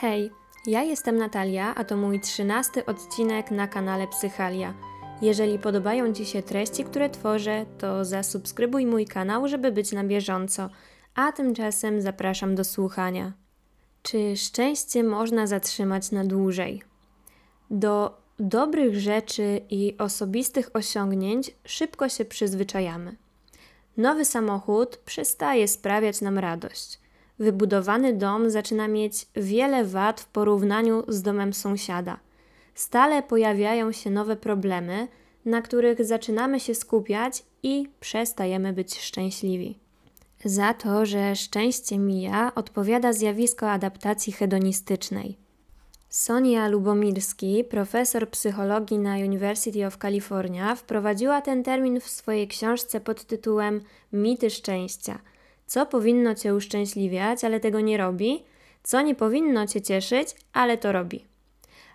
Hej, ja jestem Natalia, a to mój trzynasty odcinek na kanale Psychalia. Jeżeli podobają Ci się treści, które tworzę, to zasubskrybuj mój kanał, żeby być na bieżąco, a tymczasem zapraszam do słuchania. Czy szczęście można zatrzymać na dłużej? Do dobrych rzeczy i osobistych osiągnięć szybko się przyzwyczajamy. Nowy samochód przestaje sprawiać nam radość. Wybudowany dom zaczyna mieć wiele wad w porównaniu z domem sąsiada. Stale pojawiają się nowe problemy, na których zaczynamy się skupiać i przestajemy być szczęśliwi. Za to, że szczęście mija, odpowiada zjawisko adaptacji hedonistycznej. Sonia Lubomirski, profesor psychologii na University of California, wprowadziła ten termin w swojej książce pod tytułem Mity szczęścia. Co powinno cię uszczęśliwiać, ale tego nie robi? Co nie powinno cię cieszyć, ale to robi?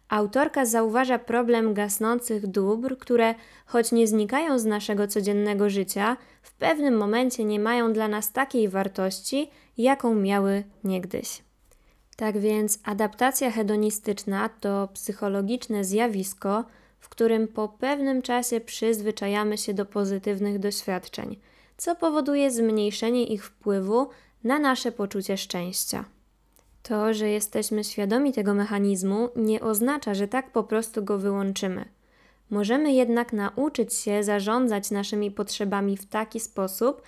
Autorka zauważa problem gasnących dóbr, które, choć nie znikają z naszego codziennego życia, w pewnym momencie nie mają dla nas takiej wartości, jaką miały niegdyś. Tak więc adaptacja hedonistyczna to psychologiczne zjawisko, w którym po pewnym czasie przyzwyczajamy się do pozytywnych doświadczeń, co powoduje zmniejszenie ich wpływu na nasze poczucie szczęścia. To, że jesteśmy świadomi tego mechanizmu, nie oznacza, że tak po prostu go wyłączymy. Możemy jednak nauczyć się zarządzać naszymi potrzebami w taki sposób,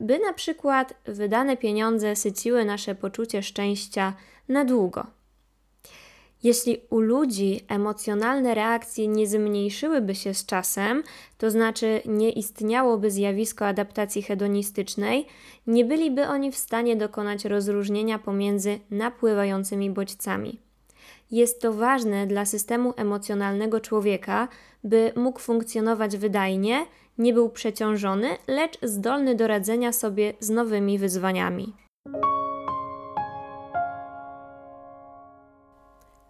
by na przykład wydane pieniądze syciły nasze poczucie szczęścia na długo. Jeśli u ludzi emocjonalne reakcje nie zmniejszyłyby się z czasem, to znaczy nie istniałoby zjawisko adaptacji hedonistycznej, nie byliby oni w stanie dokonać rozróżnienia pomiędzy napływającymi bodźcami. Jest to ważne dla systemu emocjonalnego człowieka, by mógł funkcjonować wydajnie, nie był przeciążony, lecz zdolny do radzenia sobie z nowymi wyzwaniami.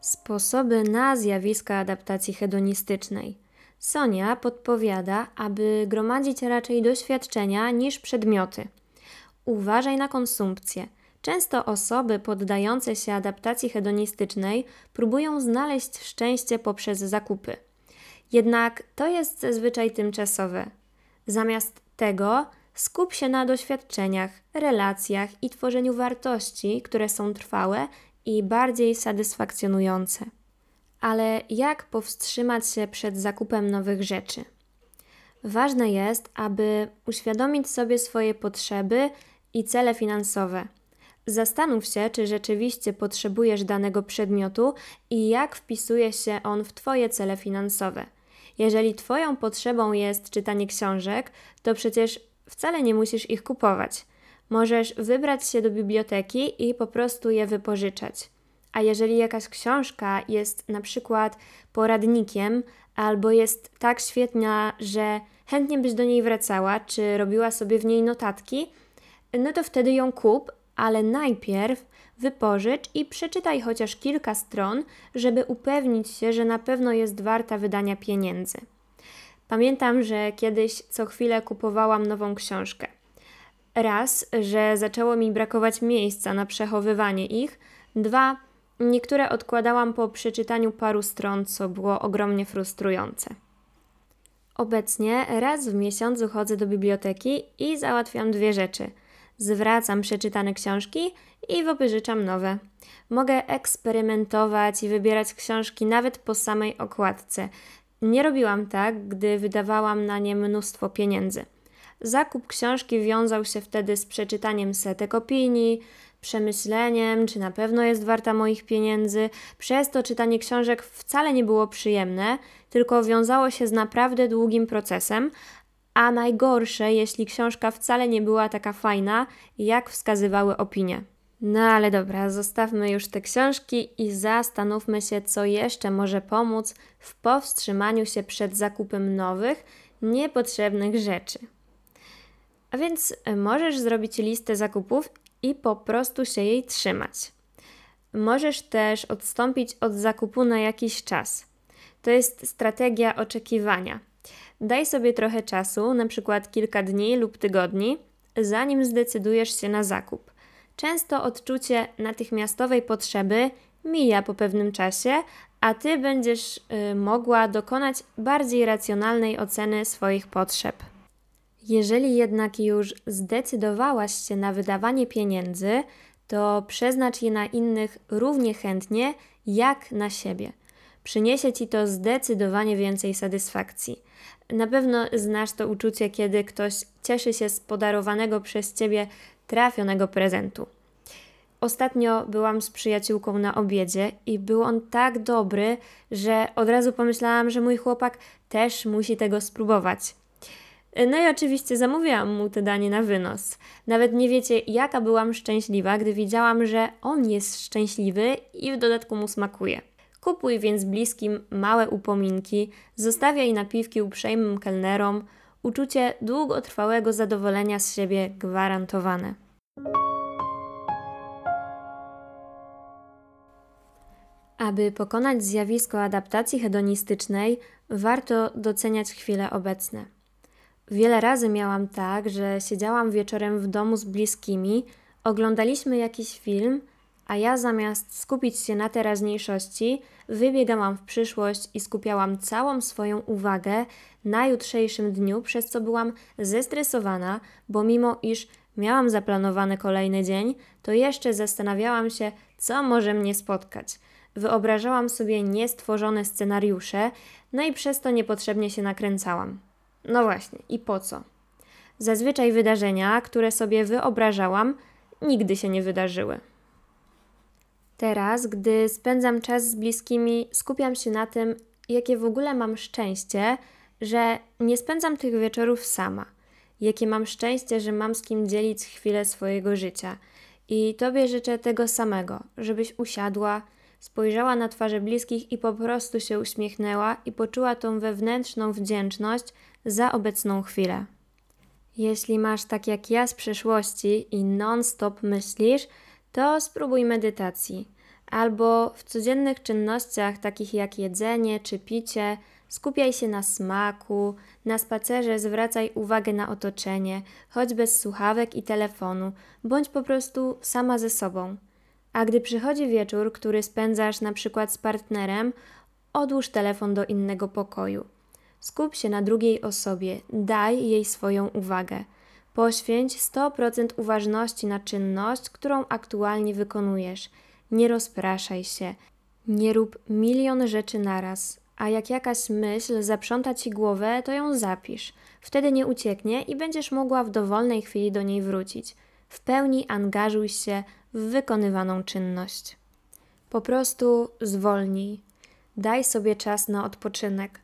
Sposoby na zjawiska adaptacji hedonistycznej. Sonia podpowiada, aby gromadzić raczej doświadczenia niż przedmioty. Uważaj na konsumpcję. Często osoby poddające się adaptacji hedonistycznej próbują znaleźć szczęście poprzez zakupy. Jednak to jest zazwyczaj tymczasowe. Zamiast tego skup się na doświadczeniach, relacjach i tworzeniu wartości, które są trwałe i bardziej satysfakcjonujące. Ale jak powstrzymać się przed zakupem nowych rzeczy? Ważne jest, aby uświadomić sobie swoje potrzeby i cele finansowe. Zastanów się, czy rzeczywiście potrzebujesz danego przedmiotu i jak wpisuje się on w Twoje cele finansowe. Jeżeli Twoją potrzebą jest czytanie książek, to przecież wcale nie musisz ich kupować. Możesz wybrać się do biblioteki i po prostu je wypożyczać. A jeżeli jakaś książka jest na przykład poradnikiem, albo jest tak świetna, że chętnie byś do niej wracała, czy robiła sobie w niej notatki, no to wtedy ją kup, ale najpierw wypożycz i przeczytaj chociaż kilka stron, żeby upewnić się, że na pewno jest warta wydania pieniędzy. Pamiętam, że kiedyś co chwilę kupowałam nową książkę. Raz, że zaczęło mi brakować miejsca na przechowywanie ich, dwa, niektóre odkładałam po przeczytaniu paru stron, co było ogromnie frustrujące. Obecnie raz w miesiącu chodzę do biblioteki i załatwiam dwie rzeczy. Zwracam przeczytane książki i wypożyczam nowe. Mogę eksperymentować i wybierać książki nawet po samej okładce. Nie robiłam tak, gdy wydawałam na nie mnóstwo pieniędzy. Zakup książki wiązał się wtedy z przeczytaniem setek opinii, przemyśleniem, czy na pewno jest warta moich pieniędzy. Przez to czytanie książek wcale nie było przyjemne, tylko wiązało się z naprawdę długim procesem, a najgorsze, jeśli książka wcale nie była taka fajna, jak wskazywały opinie. No ale dobra, zostawmy już te książki i zastanówmy się, co jeszcze może pomóc w powstrzymaniu się przed zakupem nowych, niepotrzebnych rzeczy. A więc e, możesz zrobić listę zakupów i po prostu się jej trzymać. Możesz też odstąpić od zakupu na jakiś czas. To jest strategia oczekiwania. Daj sobie trochę czasu, na przykład kilka dni lub tygodni, zanim zdecydujesz się na zakup. Często odczucie natychmiastowej potrzeby mija po pewnym czasie, a ty będziesz y, mogła dokonać bardziej racjonalnej oceny swoich potrzeb. Jeżeli jednak już zdecydowałaś się na wydawanie pieniędzy, to przeznacz je na innych równie chętnie jak na siebie. Przyniesie ci to zdecydowanie więcej satysfakcji. Na pewno znasz to uczucie, kiedy ktoś cieszy się z podarowanego przez ciebie trafionego prezentu. Ostatnio byłam z przyjaciółką na obiedzie i był on tak dobry, że od razu pomyślałam, że mój chłopak też musi tego spróbować. No i oczywiście zamówiłam mu te danie na wynos. Nawet nie wiecie, jaka byłam szczęśliwa, gdy widziałam, że on jest szczęśliwy i w dodatku mu smakuje. Kupuj więc bliskim małe upominki, zostawiaj napiwki uprzejmym kelnerom, uczucie długotrwałego zadowolenia z siebie gwarantowane. Aby pokonać zjawisko adaptacji hedonistycznej, warto doceniać chwile obecne. Wiele razy miałam tak, że siedziałam wieczorem w domu z bliskimi, oglądaliśmy jakiś film, a ja zamiast skupić się na teraźniejszości, wybiegałam w przyszłość i skupiałam całą swoją uwagę na jutrzejszym dniu, przez co byłam zestresowana, bo mimo iż miałam zaplanowany kolejny dzień, to jeszcze zastanawiałam się, co może mnie spotkać. Wyobrażałam sobie niestworzone scenariusze, no i przez to niepotrzebnie się nakręcałam. No właśnie, i po co? Zazwyczaj wydarzenia, które sobie wyobrażałam, nigdy się nie wydarzyły. Teraz, gdy spędzam czas z bliskimi, skupiam się na tym, jakie w ogóle mam szczęście, że nie spędzam tych wieczorów sama. Jakie mam szczęście, że mam z kim dzielić chwilę swojego życia. I Tobie życzę tego samego, żebyś usiadła, spojrzała na twarze bliskich i po prostu się uśmiechnęła i poczuła tą wewnętrzną wdzięczność za obecną chwilę. Jeśli masz tak jak ja z przeszłości i non-stop myślisz, to spróbuj medytacji. Albo w codziennych czynnościach, takich jak jedzenie czy picie, skupiaj się na smaku, na spacerze zwracaj uwagę na otoczenie, choć bez słuchawek i telefonu, bądź po prostu sama ze sobą. A gdy przychodzi wieczór, który spędzasz na przykład z partnerem, odłóż telefon do innego pokoju. Skup się na drugiej osobie, daj jej swoją uwagę. Poświęć 100% uważności na czynność, którą aktualnie wykonujesz. Nie rozpraszaj się. Nie rób milion rzeczy naraz, a jak jakaś myśl zaprząta ci głowę, to ją zapisz. Wtedy nie ucieknie i będziesz mogła w dowolnej chwili do niej wrócić. W pełni angażuj się w wykonywaną czynność. Po prostu zwolnij. Daj sobie czas na odpoczynek.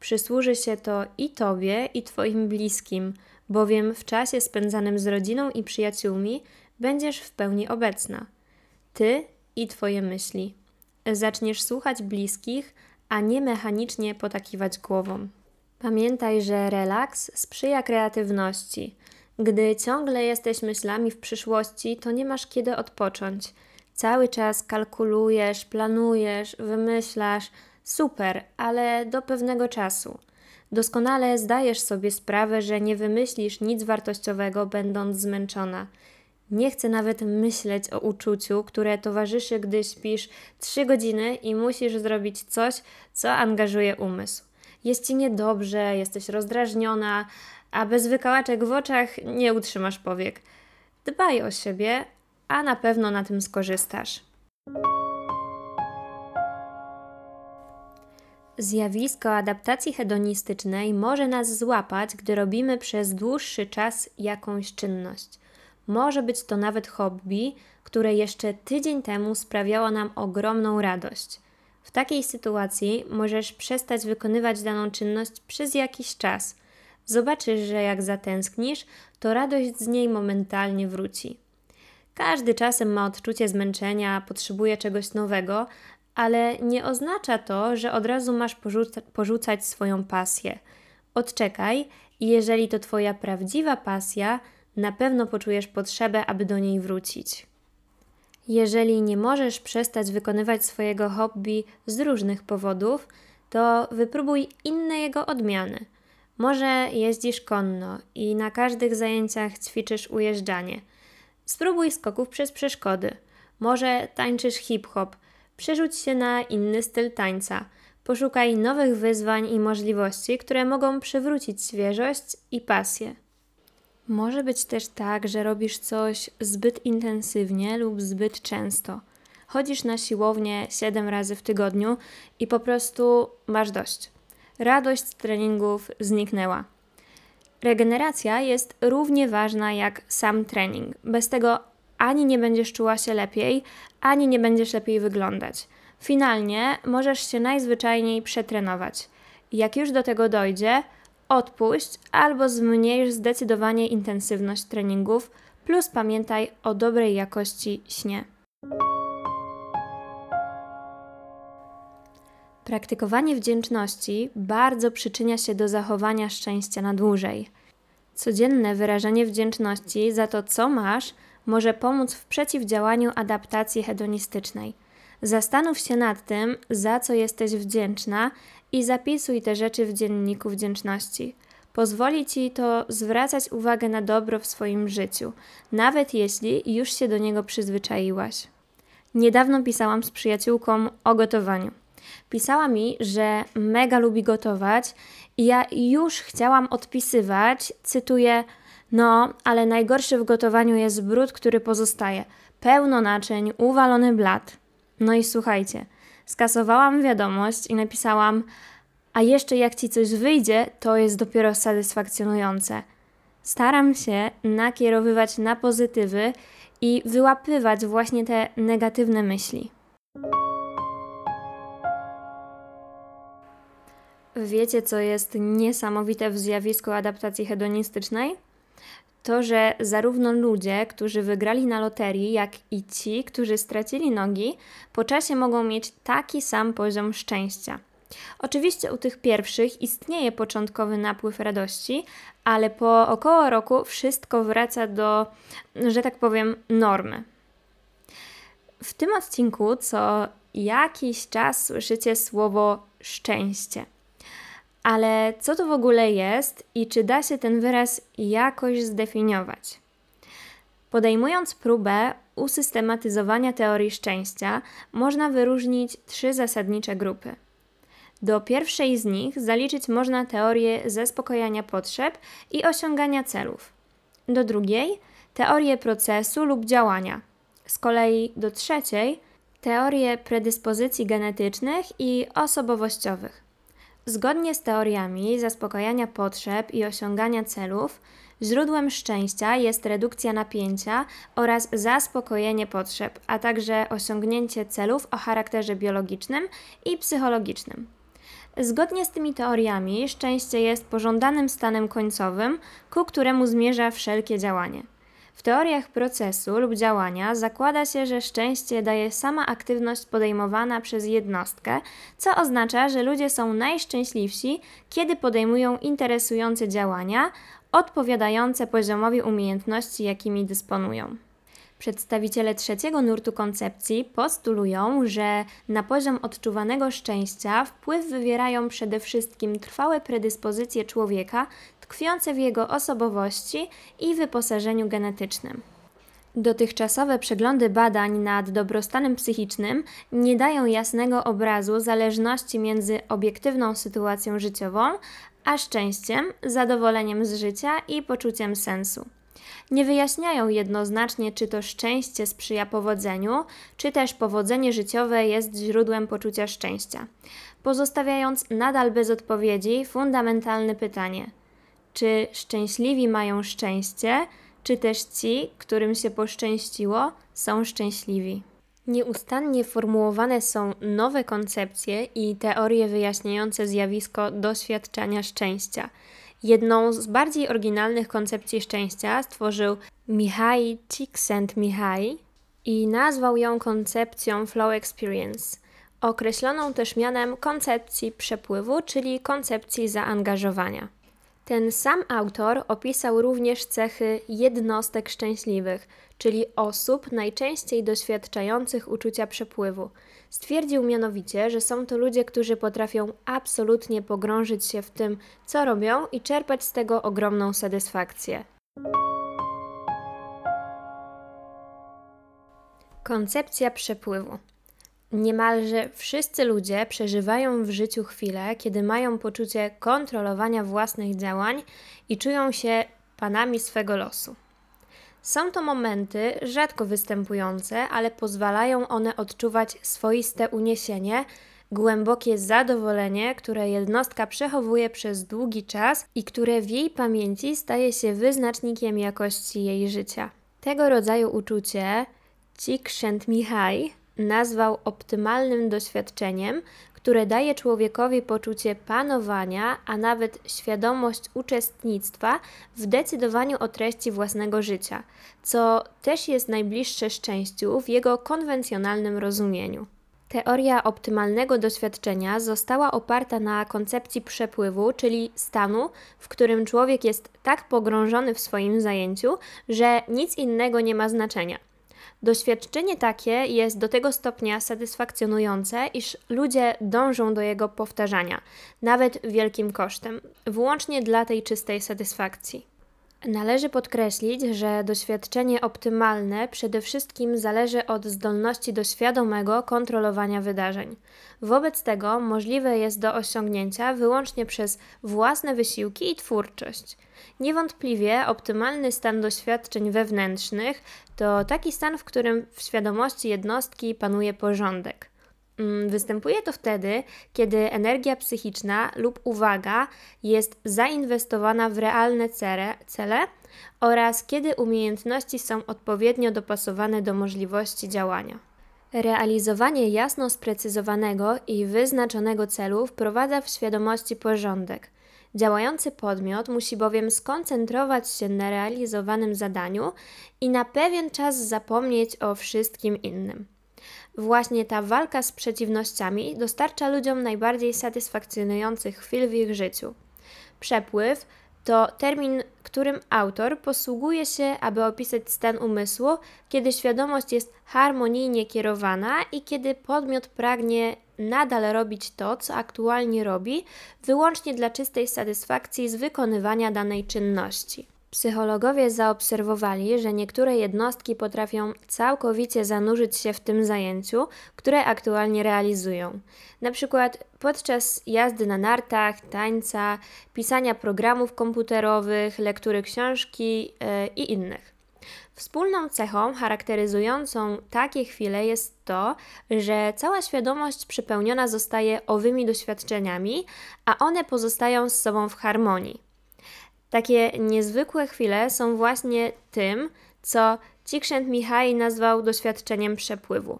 Przysłuży się to i Tobie, i Twoim bliskim, bowiem w czasie spędzanym z rodziną i przyjaciółmi będziesz w pełni obecna. Ty i Twoje myśli. Zaczniesz słuchać bliskich, a nie mechanicznie potakiwać głową. Pamiętaj, że relaks sprzyja kreatywności. Gdy ciągle jesteś myślami w przyszłości, to nie masz kiedy odpocząć. Cały czas kalkulujesz, planujesz, wymyślasz. Super, ale do pewnego czasu. Doskonale zdajesz sobie sprawę, że nie wymyślisz nic wartościowego, będąc zmęczona. Nie chcę nawet myśleć o uczuciu, które towarzyszy, gdy śpisz 3 godziny i musisz zrobić coś, co angażuje umysł. Jest ci niedobrze, jesteś rozdrażniona, a bez wykałaczek w oczach nie utrzymasz powiek. Dbaj o siebie, a na pewno na tym skorzystasz. Zjawisko adaptacji hedonistycznej może nas złapać, gdy robimy przez dłuższy czas jakąś czynność. Może być to nawet hobby, które jeszcze tydzień temu sprawiało nam ogromną radość. W takiej sytuacji możesz przestać wykonywać daną czynność przez jakiś czas. Zobaczysz, że jak zatęsknisz, to radość z niej momentalnie wróci. Każdy czasem ma odczucie zmęczenia, potrzebuje czegoś nowego, ale nie oznacza to, że od razu masz porzuca porzucać swoją pasję. Odczekaj i jeżeli to Twoja prawdziwa pasja, na pewno poczujesz potrzebę, aby do niej wrócić. Jeżeli nie możesz przestać wykonywać swojego hobby z różnych powodów, to wypróbuj inne jego odmiany. Może jeździsz konno i na każdych zajęciach ćwiczysz ujeżdżanie. Spróbuj skoków przez przeszkody. Może tańczysz hip-hop przerzuć się na inny styl tańca. Poszukaj nowych wyzwań i możliwości, które mogą przywrócić świeżość i pasję. Może być też tak, że robisz coś zbyt intensywnie lub zbyt często. Chodzisz na siłownię 7 razy w tygodniu i po prostu masz dość. Radość z treningów zniknęła. Regeneracja jest równie ważna jak sam trening. Bez tego ani nie będziesz czuła się lepiej, ani nie będziesz lepiej wyglądać. Finalnie możesz się najzwyczajniej przetrenować. Jak już do tego dojdzie, odpuść albo zmniejsz zdecydowanie intensywność treningów, plus pamiętaj o dobrej jakości śnie. Praktykowanie wdzięczności bardzo przyczynia się do zachowania szczęścia na dłużej. Codzienne wyrażanie wdzięczności za to, co masz, może pomóc w przeciwdziałaniu adaptacji hedonistycznej. Zastanów się nad tym, za co jesteś wdzięczna i zapisuj te rzeczy w dzienniku wdzięczności. Pozwoli ci to zwracać uwagę na dobro w swoim życiu, nawet jeśli już się do niego przyzwyczaiłaś. Niedawno pisałam z przyjaciółką o gotowaniu. Pisała mi, że mega lubi gotować i ja już chciałam odpisywać, cytuję: No, ale najgorszy w gotowaniu jest brud, który pozostaje. Pełno naczyń, uwalony blat. No i słuchajcie, skasowałam wiadomość i napisałam: A jeszcze jak ci coś wyjdzie, to jest dopiero satysfakcjonujące. Staram się nakierowywać na pozytywy i wyłapywać właśnie te negatywne myśli. Wiecie, co jest niesamowite w zjawisku adaptacji hedonistycznej? To, że zarówno ludzie, którzy wygrali na loterii, jak i ci, którzy stracili nogi, po czasie mogą mieć taki sam poziom szczęścia. Oczywiście u tych pierwszych istnieje początkowy napływ radości, ale po około roku wszystko wraca do, że tak powiem, normy. W tym odcinku co jakiś czas słyszycie słowo szczęście. Ale co to w ogóle jest i czy da się ten wyraz jakoś zdefiniować? Podejmując próbę usystematyzowania teorii szczęścia, można wyróżnić trzy zasadnicze grupy. Do pierwszej z nich zaliczyć można teorię zaspokojania potrzeb i osiągania celów. Do drugiej teorię procesu lub działania. Z kolei do trzeciej teorię predyspozycji genetycznych i osobowościowych. Zgodnie z teoriami zaspokajania potrzeb i osiągania celów, źródłem szczęścia jest redukcja napięcia oraz zaspokojenie potrzeb, a także osiągnięcie celów o charakterze biologicznym i psychologicznym. Zgodnie z tymi teoriami, szczęście jest pożądanym stanem końcowym, ku któremu zmierza wszelkie działanie. W teoriach procesu lub działania zakłada się, że szczęście daje sama aktywność podejmowana przez jednostkę, co oznacza, że ludzie są najszczęśliwsi, kiedy podejmują interesujące działania odpowiadające poziomowi umiejętności, jakimi dysponują. Przedstawiciele trzeciego nurtu koncepcji postulują, że na poziom odczuwanego szczęścia wpływ wywierają przede wszystkim trwałe predyspozycje człowieka tkwiące w jego osobowości i wyposażeniu genetycznym. Dotychczasowe przeglądy badań nad dobrostanem psychicznym nie dają jasnego obrazu zależności między obiektywną sytuacją życiową, a szczęściem, zadowoleniem z życia i poczuciem sensu. Nie wyjaśniają jednoznacznie, czy to szczęście sprzyja powodzeniu, czy też powodzenie życiowe jest źródłem poczucia szczęścia, pozostawiając nadal bez odpowiedzi fundamentalne pytanie: czy szczęśliwi mają szczęście, czy też ci, którym się poszczęściło, są szczęśliwi. Nieustannie formułowane są nowe koncepcje i teorie wyjaśniające zjawisko doświadczania szczęścia. Jedną z bardziej oryginalnych koncepcji szczęścia stworzył Mihai Csikszentmihalyi i nazwał ją koncepcją Flow Experience, określoną też mianem koncepcji przepływu, czyli koncepcji zaangażowania. Ten sam autor opisał również cechy jednostek szczęśliwych, czyli osób najczęściej doświadczających uczucia przepływu. Stwierdził mianowicie, że są to ludzie, którzy potrafią absolutnie pogrążyć się w tym, co robią i czerpać z tego ogromną satysfakcję. Koncepcja przepływu. Niemalże wszyscy ludzie przeżywają w życiu chwilę, kiedy mają poczucie kontrolowania własnych działań i czują się panami swego losu. Są to momenty rzadko występujące, ale pozwalają one odczuwać swoiste uniesienie, głębokie zadowolenie, które jednostka przechowuje przez długi czas i które w jej pamięci staje się wyznacznikiem jakości jej życia. Tego rodzaju uczucie Csikszentmihalyi nazwał optymalnym doświadczeniem, które daje człowiekowi poczucie panowania, a nawet świadomość uczestnictwa w decydowaniu o treści własnego życia, co też jest najbliższe szczęściu w jego konwencjonalnym rozumieniu. Teoria optymalnego doświadczenia została oparta na koncepcji przepływu, czyli stanu, w którym człowiek jest tak pogrążony w swoim zajęciu, że nic innego nie ma znaczenia. Doświadczenie takie jest do tego stopnia satysfakcjonujące, iż ludzie dążą do jego powtarzania, nawet wielkim kosztem, wyłącznie dla tej czystej satysfakcji. Należy podkreślić, że doświadczenie optymalne przede wszystkim zależy od zdolności do świadomego kontrolowania wydarzeń. Wobec tego możliwe jest do osiągnięcia wyłącznie przez własne wysiłki i twórczość. Niewątpliwie optymalny stan doświadczeń wewnętrznych to taki stan, w którym w świadomości jednostki panuje porządek. Mm, występuje to wtedy, kiedy energia psychiczna lub uwaga jest zainwestowana w realne cele, cele oraz kiedy umiejętności są odpowiednio dopasowane do możliwości działania. Realizowanie jasno sprecyzowanego i wyznaczonego celu wprowadza w świadomości porządek. Działający podmiot musi bowiem skoncentrować się na realizowanym zadaniu i na pewien czas zapomnieć o wszystkim innym. Właśnie ta walka z przeciwnościami dostarcza ludziom najbardziej satysfakcjonujących chwil w ich życiu. Przepływ to termin, którym autor posługuje się, aby opisać stan umysłu, kiedy świadomość jest harmonijnie kierowana i kiedy podmiot pragnie nadal robić to, co aktualnie robi, wyłącznie dla czystej satysfakcji z wykonywania danej czynności. Psychologowie zaobserwowali, że niektóre jednostki potrafią całkowicie zanurzyć się w tym zajęciu, które aktualnie realizują. Na przykład podczas jazdy na nartach, tańca, pisania programów komputerowych, lektury książki yy, i innych. Wspólną cechą charakteryzującą takie chwile jest to, że cała świadomość przepełniona zostaje owymi doświadczeniami, a one pozostają z sobą w harmonii. Takie niezwykłe chwile są właśnie tym, co Csikszentmihalyi nazwał doświadczeniem przepływu.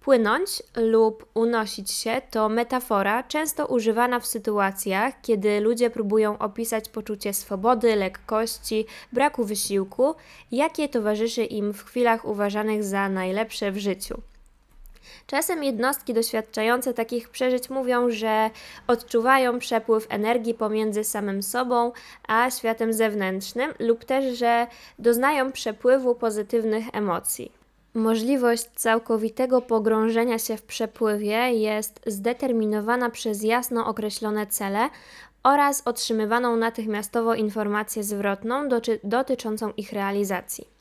Płynąć lub unosić się to metafora często używana w sytuacjach, kiedy ludzie próbują opisać poczucie swobody, lekkości, braku wysiłku, jakie towarzyszy im w chwilach uważanych za najlepsze w życiu. Czasem jednostki doświadczające takich przeżyć mówią, że odczuwają przepływ energii pomiędzy samym sobą a światem zewnętrznym, lub też, że doznają przepływu pozytywnych emocji. Możliwość całkowitego pogrążenia się w przepływie jest zdeterminowana przez jasno określone cele oraz otrzymywaną natychmiastowo informację zwrotną dotyczącą ich realizacji.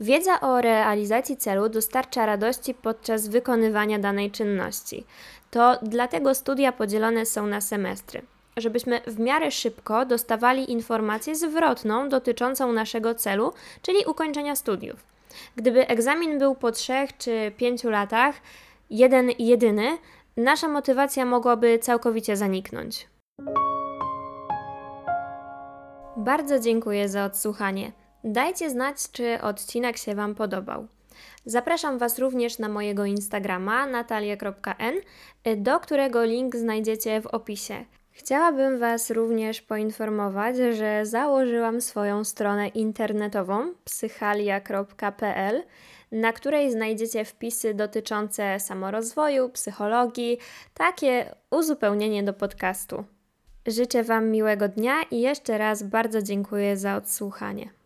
Wiedza o realizacji celu dostarcza radości podczas wykonywania danej czynności. To dlatego studia podzielone są na semestry. Żebyśmy w miarę szybko dostawali informację zwrotną dotyczącą naszego celu, czyli ukończenia studiów. Gdyby egzamin był po trzech czy pięciu latach, jeden jedyny, nasza motywacja mogłaby całkowicie zaniknąć. Bardzo dziękuję za odsłuchanie. Dajcie znać, czy odcinek się Wam podobał. Zapraszam Was również na mojego Instagrama natalia.n, do którego link znajdziecie w opisie. Chciałabym Was również poinformować, że założyłam swoją stronę internetową psychalia.pl, na której znajdziecie wpisy dotyczące samorozwoju, psychologii, takie uzupełnienie do podcastu. Życzę Wam miłego dnia i jeszcze raz bardzo dziękuję za odsłuchanie.